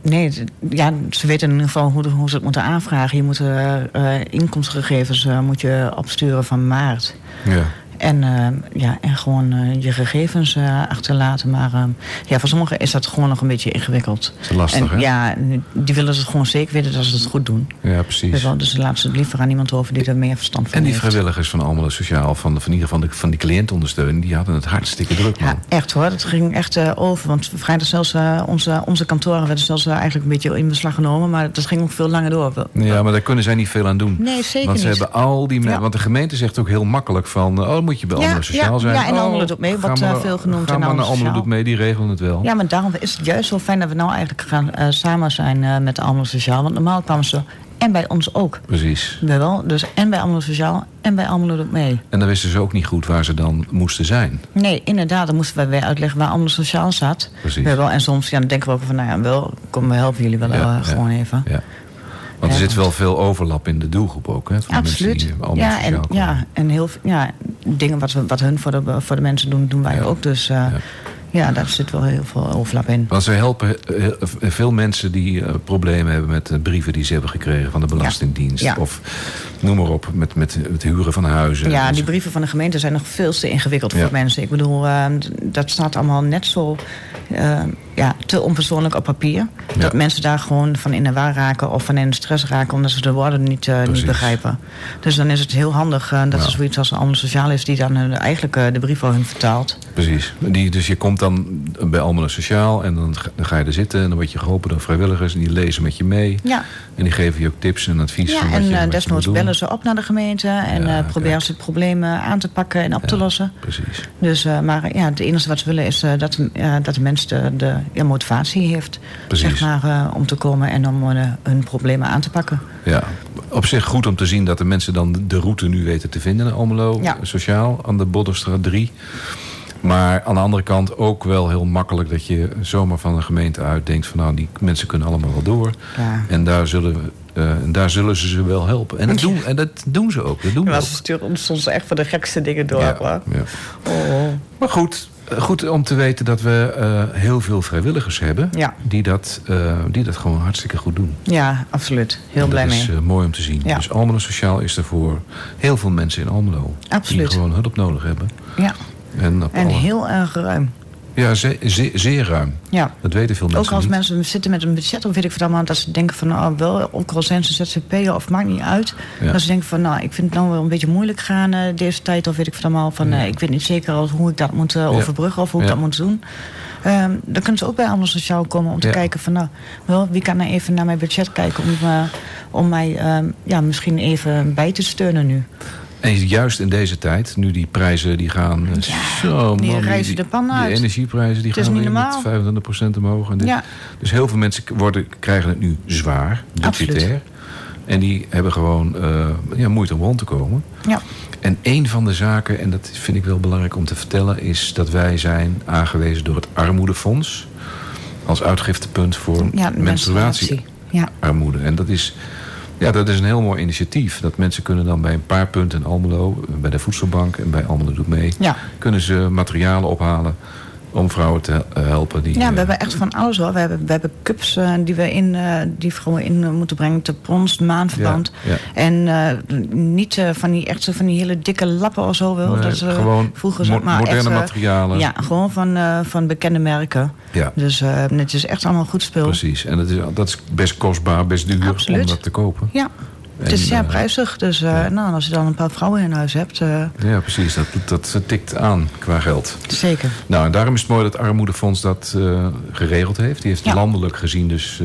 nee, ja, ze weten in ieder geval hoe, hoe ze het moeten aanvragen. Je moet eh, eh, inkomstgegevens eh, moet je opsturen van maart. Ja. En, eh, ja, en gewoon eh, je gegevens eh, achterlaten. Maar eh, ja, voor sommigen is dat gewoon nog een beetje ingewikkeld. Dat is lastig, en, hè? Ja, die willen het gewoon zeker weten dat ze het goed doen. Ja, precies. wel, dus laten ze het liever aan iemand over die er meer verstand van En die heeft. vrijwilligers van Almelo Sociaal, van, van, in ieder geval de, van die cliëntenondersteuning... die hadden het hartstikke druk, man. Ja, echt hoor. Dat ging echt over. Want vrijdag zelfs onze, onze kantoren werden zelfs eigenlijk een beetje in beslag genomen. Maar dat ging ook veel langer door. Ja, maar daar kunnen zij niet veel aan doen. Nee, zeker Want ze niet. hebben al die mensen. Ja. Want de gemeente zegt ook heel makkelijk van. Oh, moet je bij Ja, Almelo Sociaal ja, zijn. ja, en oh, Almelo doet mee, wordt, maar- eh, veel genoemd Ga in maar naar Almelo doet mee, die regelen het wel. Ja, maar daarom is het juist zo fijn dat we nou eigenlijk gaan eh, samen zijn eh, met de Almelo Sociaal. Want normaal kwamen ze, en bij ons ook. Precies. Wel? Dus en bij Almelo Sociaal en bij Almelo doet mee. En dan wisten ze ook niet goed waar ze dan moesten zijn. Nee, inderdaad, dan moesten wij weer uitleggen waar Almelo Sociaal zat. Precies. Wel? En soms ja, dan denken we ook van, nou ja, wel, kom, we helpen jullie wel Ja, eh, ja. gewoon even. Ja. Want er zit wel veel overlap in de doelgroep ook. Hè, van de mensen Absoluut. die Ja, en, komen. ja, en heel veel ja, dingen wat, we, wat hun voor de, voor de mensen doen, doen wij Ja. ook. Dus eh, ja. daar zit wel heel veel overlap in. Want ze helpen eh, veel mensen die eh, problemen hebben met eh, brieven die ze hebben gekregen van de Belastingdienst. Ja. Of noem maar op, met, met het huren van huizen. Ja, die brieven van de gemeente zijn nog veel te ingewikkeld Ja. voor mensen. Ik bedoel, eh, d- dat staat allemaal net zo eh, ja, te onpersoonlijk op papier. Dat mensen daar gewoon van in de war raken of van in de stress raken... omdat ze de woorden niet, eh, niet begrijpen. Dus dan is het heel handig eh, dat Ja. er zoiets als een ander sociaal is... die dan eh, eigenlijk de brief voor hun vertaalt. Precies. Die, dus je komt dan bij Almelo Sociaal en dan, ga- dan ga je er zitten... en dan word je geholpen door vrijwilligers en die lezen met je mee. Ja. En die geven je ook tips en advies. Ja, en je, eh, desnoods bellen ze op naar de gemeente... en Ja, eh, proberen ze het probleem aan te pakken en op te lossen. Precies. Dus, eh, maar ja, het enige wat ze willen is dat, dat de mens de, motivatie heeft Precies. zeg maar, om te komen en om hun problemen aan te pakken. Ja, op zich goed om te zien dat de mensen dan de route nu weten te vinden naar Almelo Ja. Sociaal aan de Boddenstraat 3. Maar aan de andere kant ook wel heel makkelijk dat je zomaar van een gemeente uit denkt van nou die mensen kunnen allemaal wel door. Ja. En daar zullen, we, eh, en daar zullen ze ze wel helpen. En dat doen, en dat doen ze ook. Dat doen Maar ook. ze sturen ons soms echt voor de gekste dingen door. Ja, ja. Oh. Maar goed, eh, goed om te weten dat we eh, heel veel vrijwilligers hebben Ja. die, dat, die dat gewoon hartstikke goed doen. ja, absoluut. Heel En blij dat mee. is eh, mooi om te zien. Ja. Dus Almelo Sociaal is er voor heel veel mensen in Almelo. Absoluut. Die gewoon hulp nodig hebben. ja. En, op En alle- heel erg ruim. Ja, ze- ze- zeer ruim. Ja. Dat weten veel mensen Ook als niet. mensen zitten met een budget, of weet ik van allemaal, dat ze denken van, nou, wel, ook al zijn ze ZZP'er of maakt niet uit. Ja. Dat ze denken van, nou, ik vind het nou wel een beetje moeilijk gaan eh, deze tijd, of weet ik van allemaal, van, eh, ik weet niet zeker hoe ik dat moet eh, overbruggen of hoe ik dat moet doen. Ehm, dan kunnen ze ook bij Anders Sociaal komen om te kijken van, nou, wel, wie kan nou even naar mijn budget kijken om, om mij ehm, ja, misschien even bij te steunen nu. En juist in deze tijd, nu die prijzen die gaan... zo, die man, reizen de pan uit. Die energieprijzen die gaan weer met 25% omhoog. En dit. Ja. Dus heel veel mensen worden, krijgen het nu zwaar, budgetair. En die hebben gewoon eh, ja, moeite om rond te komen. Ja. En een van de zaken, en dat vind ik wel belangrijk om te vertellen... is dat wij zijn aangewezen door het Armoedefonds... als uitgiftepunt voor Ja, menstruatiearmoede. menstruatie. Ja. En dat is, ja, dat is een heel mooi initiatief. Dat mensen kunnen dan bij een paar punten in Almelo... bij de voedselbank en bij Almelo Doet Mee... Ja. kunnen ze materialen ophalen om vrouwen te eh, helpen. Die, Ja, eh, we hebben echt van alles hoor. We hebben, we hebben cups eh, die we in, eh, die vrouwen in eh, moeten brengen. Te brons, maanverband. Ja, ja. En eh, niet eh, van die echt zo van die hele dikke lappen of zo. Nee, dat, eh, gewoon vroeger mo- maar moderne echt, eh, materialen. Ja, gewoon van, eh, van bekende merken. Ja. Dus eh, het is echt allemaal goed spul. Precies. En dat is, dat is best kostbaar, best duur Absoluut. om dat te kopen. Ja. Het is zeer eh, prijzig. Dus eh, nou, als je dan een paar vrouwen in huis hebt, eh, Ja, precies. Dat, dat tikt aan qua geld. zeker. Nou, en daarom is het mooi dat het Armoedefonds dat geregeld heeft. Die heeft Ja. landelijk gezien dus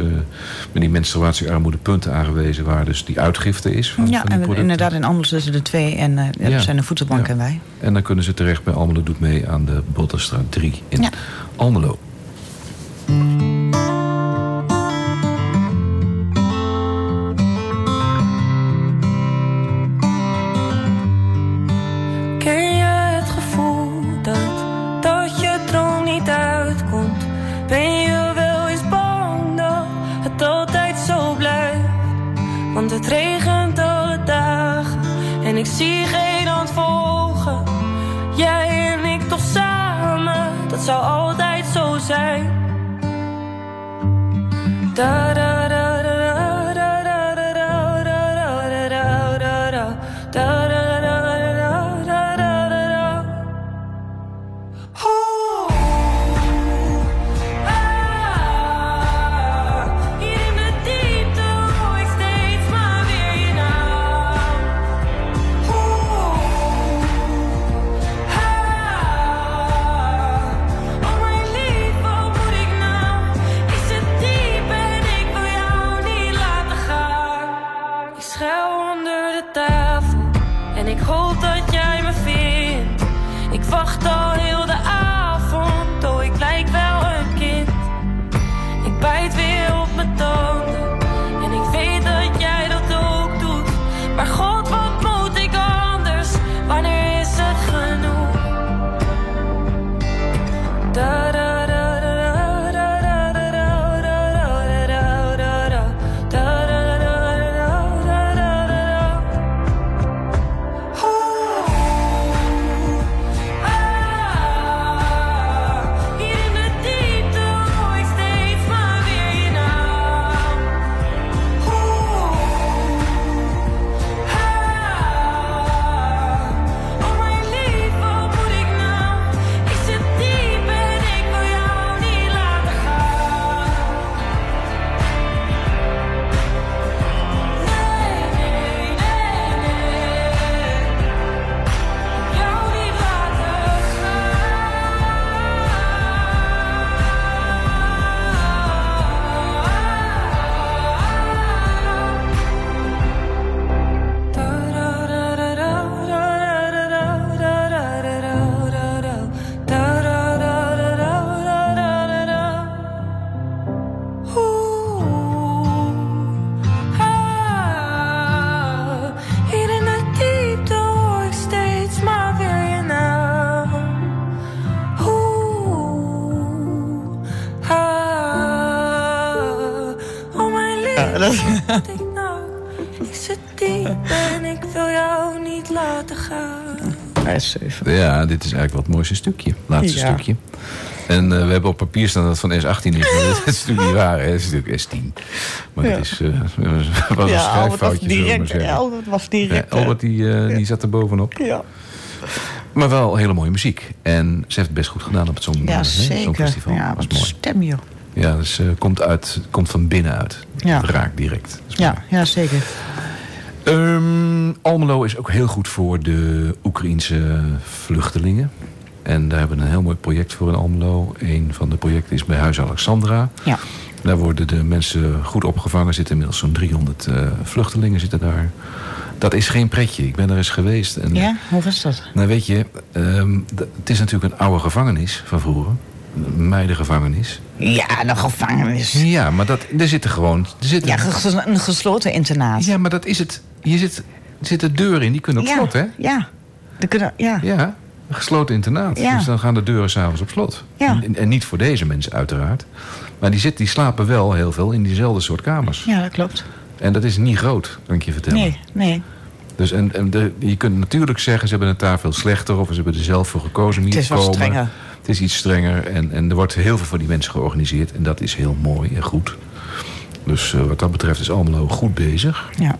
met die menstruatiearmoede punten aangewezen... waar dus die uitgifte is van, Ja, van en producten. inderdaad in Anders tussen de twee. En Ja. dat zijn de voedselbank Ja. en wij. En dan kunnen ze terecht bij Almelo Doet Mee aan de Botterstraat 3 in Ja. Almelo. see Ja, dit is eigenlijk wel het mooiste stukje. Laatste stukje. En eh, we hebben op papier staan dat het van S18 is. Maar dat is natuurlijk niet waar. Het is natuurlijk S10. Maar ja. dat is, eh, was ja, een schrijffoutje. Direct, Albert was direct. Ja, Albert die, eh, die zat er bovenop. Ja. Maar wel hele mooie muziek. En ze heeft het best goed gedaan op het Songfestival. Ja, Ja, was mooi. stem. Ja, dus komt, uit, komt van binnenuit. Ja. Raakt direct. Ja, ja, zeker. Ehm, Almelo is ook heel goed voor de Oekraïense vluchtelingen. En daar hebben we een heel mooi project voor in Almelo. Een van de projecten is bij Huis Alexandra. Ja. Daar worden de mensen goed opgevangen. Er zitten inmiddels zo'n 300 eh, vluchtelingen zitten daar. Dat is geen pretje. Ik ben er eens geweest. En, Ja, hoe was dat? Nou weet je, ehm, het is natuurlijk een oude gevangenis van vroeger. Een meidengevangenis. Ja, de gevangenis. Ja, maar dat, er zitten gewoon... Er zitten, Ja, ges- een gesloten internaat. ja, maar dat is het. Hier zit, er zitten deuren in, die kunnen op ja. slot, hè? Ja. De kunnen, ja. Ja, een gesloten internaat. Ja. Dus dan gaan de deuren s'avonds op slot. Ja. En, en niet voor deze mensen uiteraard. Maar die, zit, die slapen wel heel veel in diezelfde soort kamers. ja, dat klopt. En dat is niet groot, kan ik je vertellen. Nee, nee. Dus en, en de, je kunt natuurlijk zeggen, ze hebben het daar veel slechter... of ze hebben er zelf voor gekozen hier Het is te wel komen. strenger. Het is iets strenger en, en er wordt heel veel voor die mensen georganiseerd. En dat is heel mooi en goed. Dus eh, wat dat betreft is Almelo goed bezig. Ja.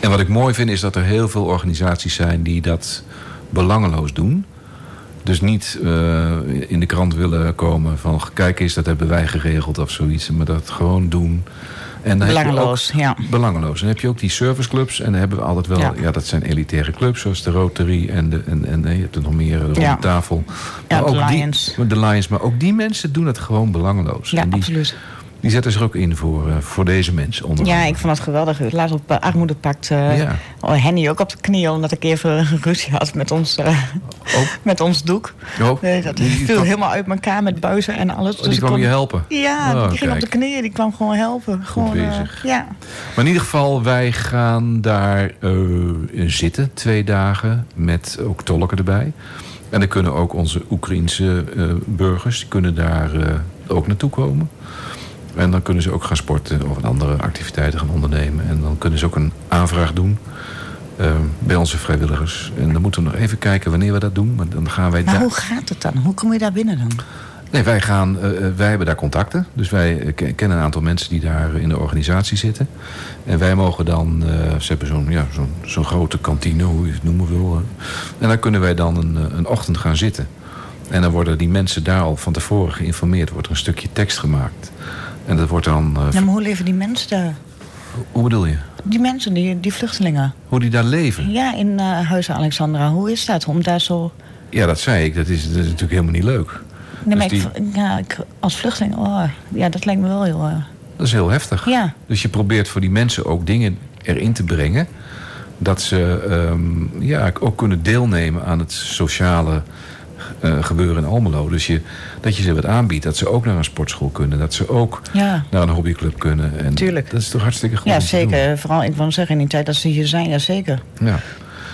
En wat ik mooi vind is dat er heel veel organisaties zijn die dat belangeloos doen. Dus niet eh, in de krant willen komen van kijk eens, dat hebben wij geregeld of zoiets. Maar dat gewoon doen. En dan heb je Belangeloos, ook- ja. Belangeloos. En dan heb je ook die serviceclubs. En dan hebben we altijd wel, ja. Ja. dat zijn elitaire clubs zoals de Rotary en, de, en, en nee, je hebt er nog meer, de ronde Ja. tafel. Ja, Maar de ook die- Lions. de Lions. Maar ook die mensen doen het gewoon belangeloos. Ja, en die, absoluut. Die zetten zich ook in voor, eh, voor deze mensen. Onder Ja, ik vond het geweldig. Laatst op uh, Armoedepact. eh Ja. oh, Henny ook op de knieën omdat ik even ruzie had met ons, eh, Oh. met ons doek. Oh, Nee, dat die- die viel kwam- helemaal uit elkaar met buizen en alles. Oh, Dus die ik kwam kon- je helpen? Ja, Oh, die ging op de knieën. Die kwam gewoon helpen. gewoon, eh, bezig. ja. Maar in ieder geval, wij gaan daar eh, zitten twee dagen met ook tolken erbij. En dan kunnen ook onze Oekraïense eh, burgers die kunnen daar eh, ook naartoe komen. En dan kunnen ze ook gaan sporten of andere activiteiten gaan ondernemen. En dan kunnen ze ook een aanvraag doen eh, bij onze vrijwilligers. En dan moeten we nog even kijken wanneer we dat doen. Maar dan gaan wij Maar hoe gaat het dan? Hoe kom je daar binnen dan? Nee, wij, gaan, eh, eh, wij hebben daar contacten. Dus wij ke- kennen een aantal mensen die daar in de organisatie zitten. En wij mogen dan, eh, ze hebben zo'n ja, zo'n zo'n grote kantine, hoe je het noemen wil. En dan kunnen wij dan een, een ochtend gaan zitten. En dan worden die mensen daar al van tevoren geïnformeerd. Wordt er een stukje tekst gemaakt. En dat wordt dan... eh, Ja, maar hoe leven die mensen daar? Hoe bedoel je? Die mensen, die, die vluchtelingen. Hoe die daar leven? Ja, in eh Huizen Alexandra. Hoe is dat om daar zo... Ja, dat zei ik. Dat is, dat is natuurlijk helemaal niet leuk. Nee, maar Dus ik, ja, ik, als vluchteling, oh, ja, dat lijkt me wel heel... eh, Dat is heel heftig. Ja. Dus je probeert voor die mensen ook dingen erin te brengen. Dat ze ehm, ja, ook kunnen deelnemen aan het sociale eh, gebeuren in Almelo. Dus je, dat je ze wat aanbiedt. Dat ze ook naar een sportschool kunnen. Dat ze ook Ja. naar een hobbyclub kunnen. En Tuurlijk. Dat is toch hartstikke goed ja, zeker. Vooral, ik wil zeggen, in die tijd dat ze hier zijn, ja, zeker. Ja.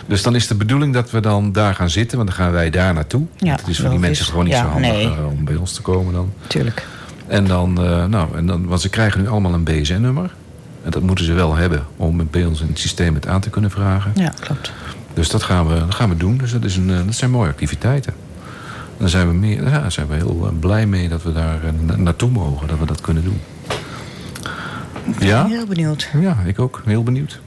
Dus dan is de bedoeling dat we dan daar gaan zitten. Want dan gaan wij daar naartoe. Ja, Want het is voor die mensen gewoon niet Ja, zo handig nee. eh, om bij ons te komen dan. Tuurlijk. En dan, eh, nou, en dan, want ze krijgen nu allemaal een BSN-nummer. En dat moeten ze wel hebben om bij ons in het systeem het aan te kunnen vragen. Ja, klopt. Dus dat gaan we, dat gaan we doen. Dus dat, is een, dat zijn mooie activiteiten. Daar zijn we, meer, ja, zijn we heel eh, blij mee dat we daar eh, na- naartoe mogen. Dat we dat kunnen doen. Ja? Heel benieuwd. Ja, ik ook. Heel benieuwd.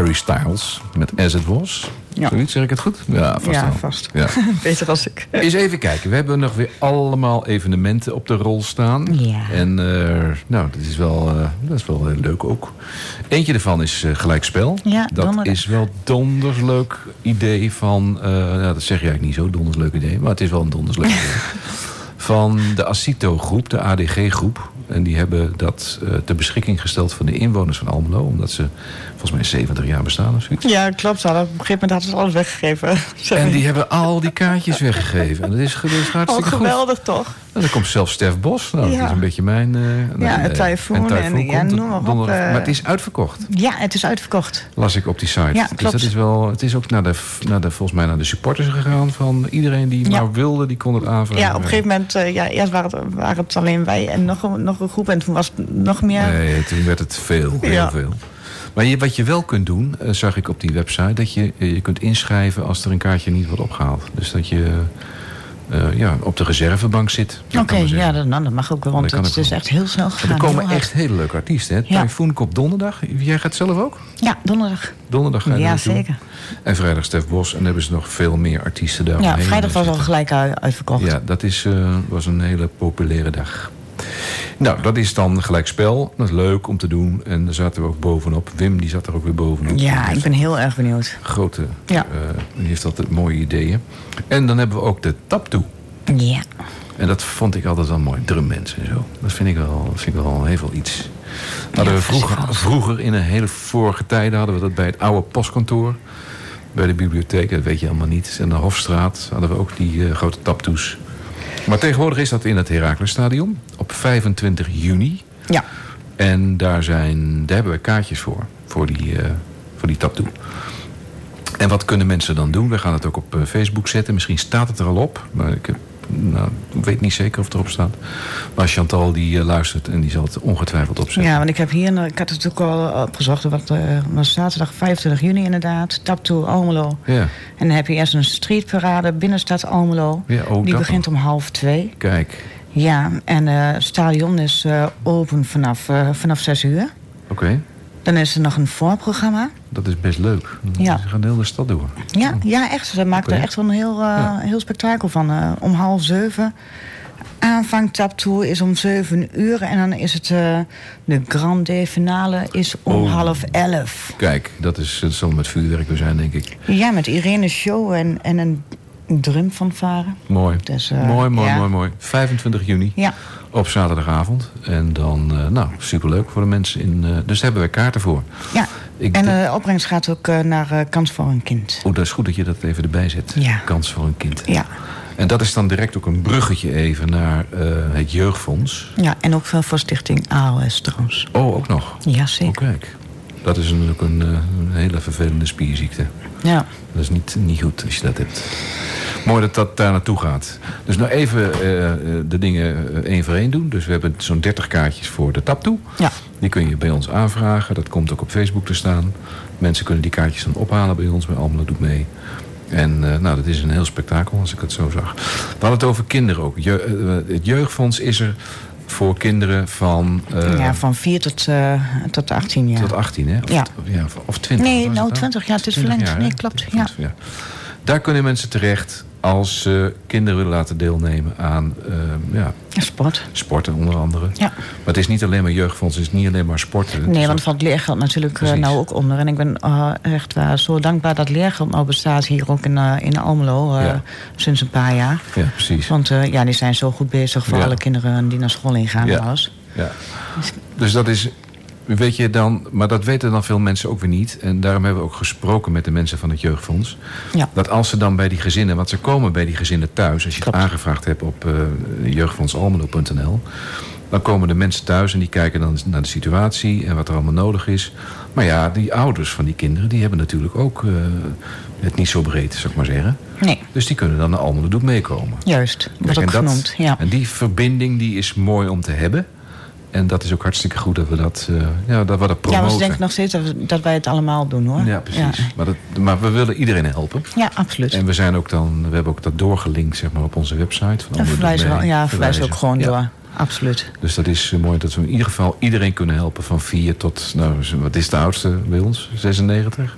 Harry Styles met As It Was. Ja. Zoiets, zeg ik het goed? Ja, vast ja, wel. vast. Ja. Beter als ik. Eens even kijken. We hebben nog weer allemaal evenementen op de rol staan. Ja. En eh, nou, dat is, wel, eh, dat is wel heel leuk ook. Eentje daarvan is eh, gelijkspel. Ja, dat donderdag. is wel donders leuk idee van... eh, nou, dat zeg je eigenlijk niet zo, donders leuk idee. Maar het is wel een donders leuk idee. Van de Acito-groep, de ADG-groep. En die hebben dat eh, ter beschikking gesteld van de inwoners van Almelo. Omdat ze volgens mij 70 jaar bestaan of zoiets. Ja, klopt. Op een gegeven moment hadden ze alles weggegeven. Sorry. En die hebben al die kaartjes weggegeven. En dat is, dat is Oh, hartstikke goed. geweldig toch? En dan komt zelfs Stef Bos. Nou, dat is een beetje mijn... eh, Ja, eh, Typhoon en- ja, komt noem maar op, eh. Maar het is uitverkocht. Ja, het is uitverkocht. Las ik op die site. Ja, Dus dat is wel... Het is ook naar de, naar de, volgens mij naar de supporters gegaan. Van iedereen die Ja. maar wilde, die kon het aanvragen. Ja, op een gegeven moment, ja, eerst waren het, waren het alleen wij en nog een, nog een groep. En toen was het nog meer. Nee, toen werd het veel, heel Ja. veel. Maar je, wat je wel kunt doen, eh, zag ik op die website... dat je eh, je kunt inschrijven als er een kaartje niet wordt opgehaald. Dus dat je eh, ja, op de reservebank zit. Oké, ja, dat, nou, dat mag ook wel, want Dat het is echt heel snel Maar gegaan. er komen echt hele leuke artiesten. Hè? Ja. Typhoon komt donderdag. Jij gaat zelf ook? Ja, donderdag. Donderdag ga je Ja, er zeker. En vrijdag Stef Bos. En dan hebben ze nog veel meer artiesten daar. Ja, vrijdag was al gelijk uitverkocht. Ja, dat is, was een hele populaire dag. Nou, dat is dan gelijk spel. Dat is leuk om te doen. En daar zaten we ook bovenop. Wim die zat er ook weer bovenop. Ja, ik ben heel erg benieuwd. Grote. Ja. eh, die heeft altijd mooie ideeën. En dan hebben we ook de tap toe. Ja. En dat vond ik altijd wel mooi. Drummensen en zo. Dat vind ik wel, dat vind ik wel heel veel iets. Hadden we vroeger, vroeger in een hele vorige tijden hadden we dat bij het oude postkantoor. Bij de bibliotheek, dat weet je allemaal niet. En de Hofstraat hadden we ook die eh, grote taptoes. Maar tegenwoordig is dat in het Heraclesstadion op 25 juni. Ja. En daar, zijn, daar hebben we kaartjes voor, voor die, eh voor die taptoe. En wat kunnen mensen dan doen? We gaan het ook op eh, Facebook zetten. Misschien staat het er al op. Maar ik heb, nou, ik weet niet zeker of het erop staat. Maar Chantal die eh, luistert en die zal het ongetwijfeld opzetten. Ja, want ik heb hier, ik had het ook al opgezocht, wat was zaterdag 25 juni inderdaad, Taptoe Almelo. Ja. En dan heb je eerst een streetparade binnenstad Almelo. Ja, oh, Die begint om half twee. Kijk, Ja, en eh, het stadion is eh, open vanaf, eh, vanaf 6 uur. oké. Dan is er nog een voorprogramma. Dat is best leuk. Ja. Ze gaan de hele stad door. Ja, ja echt. Ze maken er echt wel een heel, eh, Ja. heel spektakel van. Eh, om half zeven. Aanvang taptoe is om zeven uur. En dan is het eh, de grande finale is om Oh. half elf. Kijk, dat, is, dat zal met vuurwerk weer zijn, denk ik. Ja, met Irene Show en, en een drum van varen. Mooi. Dus, eh, mooi, mooi, ja. mooi, mooi. 25 juni. Ja. Op zaterdagavond. En dan, eh, nou, superleuk voor de mensen. In, eh, dus daar hebben we kaarten voor. ja. Ik en de opbrengst gaat ook naar Kans voor een Kind. Oh, dat is goed dat je dat even erbij zet. Ja. Kans voor een kind. Ja. En dat is dan direct ook een bruggetje even naar het jeugdfonds. ja, en ook veel voor stichting AOS trouwens. Oh, ook nog. Ja, Oh, zeker. kijk. Dat is natuurlijk een, een hele vervelende spierziekte. Ja. Dat is niet, niet goed als je dat hebt. Mooi dat dat daar naartoe gaat. Dus nou even eh, eh, de dingen eh, één voor één doen. Dus we hebben zo'n 30 kaartjes voor de tap toe. Ja. Die kun je bij ons aanvragen. Dat komt ook op Facebook te staan. Mensen kunnen die kaartjes dan ophalen bij ons. Bij Almelo doet mee. En nou, dat is een heel spektakel als ik het zo zag. We hadden het over kinderen ook. Je, het jeugdfonds is er voor kinderen van, ja, van 4 tot, tot 18 jaar. tot 18, hè? Of, Ja. ja, of 20. Nee, nou, het 20 jaar, het is 20 verlengd. Nee, klopt, 20, ja. Daar kunnen mensen terecht als ze kinderen willen laten deelnemen aan eh, ja, Sport. sporten onder andere. Ja. Maar het is niet alleen maar jeugdfonds, het is niet alleen maar sporten. Nee, want ook- van het leergeld natuurlijk eh, Precies. nou ook onder. En ik ben eh, echt waar zo dankbaar dat leergeld nou bestaat hier ook in, eh, in Almelo. eh, Ja. Sinds een paar jaar. Ja, precies. Want eh, ja, die zijn zo goed bezig voor Ja. alle kinderen die naar school ingaan Ja. Ja. Dus dat is, weet je dan, maar dat weten dan veel mensen ook weer niet. En daarom hebben we ook gesproken met de mensen van het jeugdfonds. Ja. Dat als ze dan bij die gezinnen, want ze komen bij die gezinnen thuis, als je Klopt. het aangevraagd hebt op eh jeugdfondsalmelo.nl, dan komen de mensen thuis en die kijken dan naar de situatie en wat er allemaal nodig is. Maar ja, die ouders van die kinderen, die hebben natuurlijk ook eh, het niet zo breed, zou ik maar zeggen. Nee, Dus die kunnen dan naar Almelo Doet meekomen. juist. Wordt Kijk, ook en dat- genoemd. Ja. En die verbinding die is mooi om te hebben. En dat is ook hartstikke goed dat we dat, eh, ja, dat we dat ja, promoten. maar ze denken nog steeds dat, we- dat wij het allemaal doen hoor. Ja, precies. Ja, Maar, dat, maar we willen iedereen helpen. Ja, absoluut. En we zijn ook dan, we hebben ook dat doorgelinkt zeg maar, op onze website. Van verwijzen we, ja, verwijzen we ook gewoon Ja. door. absoluut. Dus dat is eh, mooi dat we in ieder geval iedereen kunnen helpen. Van 4 tot, nou, wat is de oudste bij ons? 96?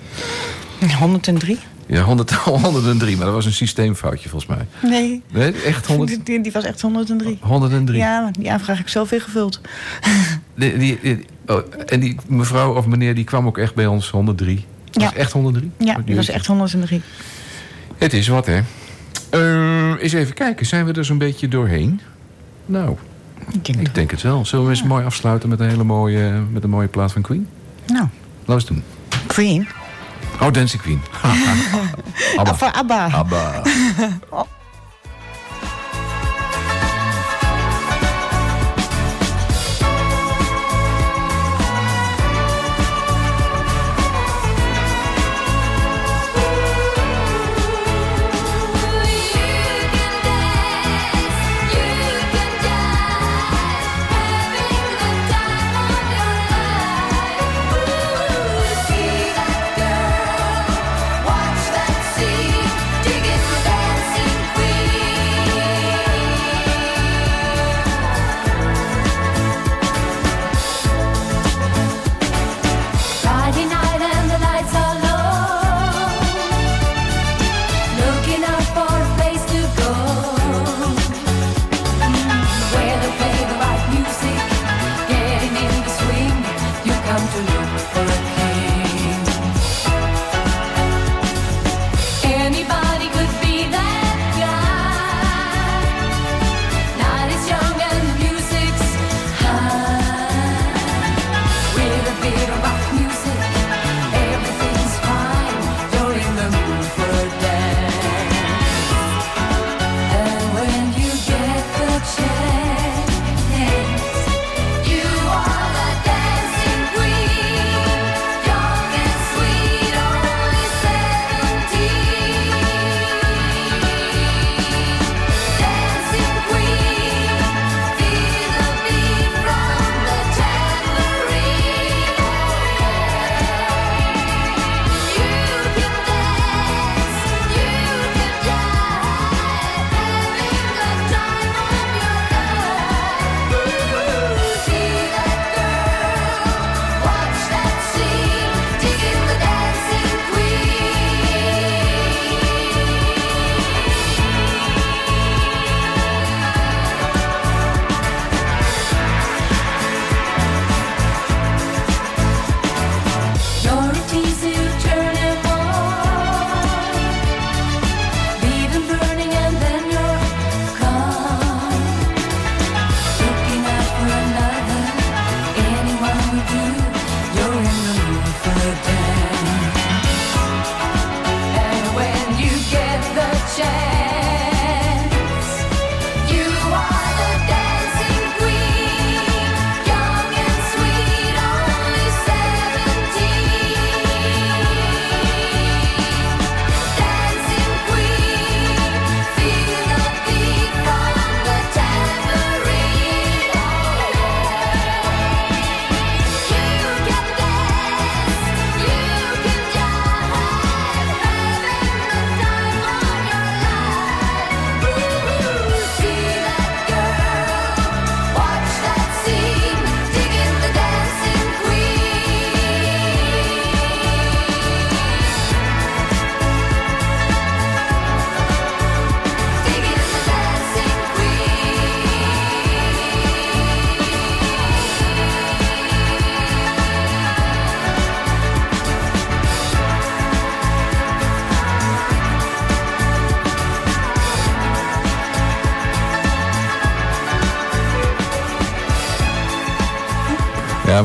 103? Ja, 100, 103, maar dat was een systeemfoutje volgens mij. Nee. Nee, echt 100, Die, die was echt 103. 103. Ja, die aanvraag heb ik zelf ingevuld. Die, die, die- oh, en die mevrouw of meneer die kwam ook echt bij ons 103. Dat Ja. was echt 103? Ja, die was echt 103. Het is wat, hè? Eh, eens even kijken, zijn we er zo'n beetje doorheen? Nou, Ik denk ik denk het wel. Zullen we eens mooi afsluiten met een hele mooie, met een mooie plaat van Queen? Nou, Laten we het doen. Queen. Oh, Dancing Queen. Abba. Abba.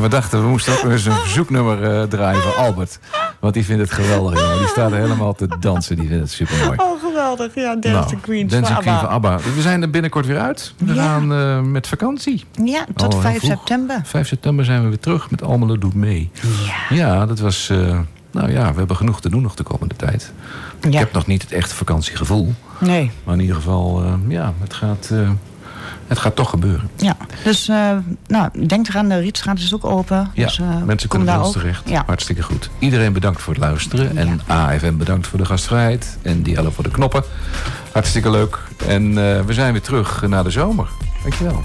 we dachten, we moesten ook eens een verzoeknummer eh, draaien voor Albert. Want die vindt het geweldig, jongen. Die staat er helemaal te dansen. Die vindt het super mooi. Oh, geweldig. Ja, Dancing Queen. Dancing voor Queen ABBA. van ABBA. We zijn er binnenkort weer uit. We Ja. gaan eh, met vakantie. Ja, tot Al heel 5 vroeg. september. 5 september zijn we weer terug met Almelo Doet Mee. Ja. Ja, dat was... eh, nou ja, we hebben genoeg te doen nog de komende tijd. Ik heb nog niet het echte vakantiegevoel. Nee. Maar in ieder geval, eh, ja, het gaat, eh, het gaat toch gebeuren. Ja, dus eh, nou, denk eraan, de Rietstraat is ook open. Ja, dus, eh, mensen kunnen bij daar ons terecht. Ja. Hartstikke goed. Iedereen bedankt voor het luisteren. En AFM bedankt voor de gastvrijheid. En Diallo voor de knoppen. Hartstikke leuk. En eh, we zijn weer terug na de zomer. Dankjewel.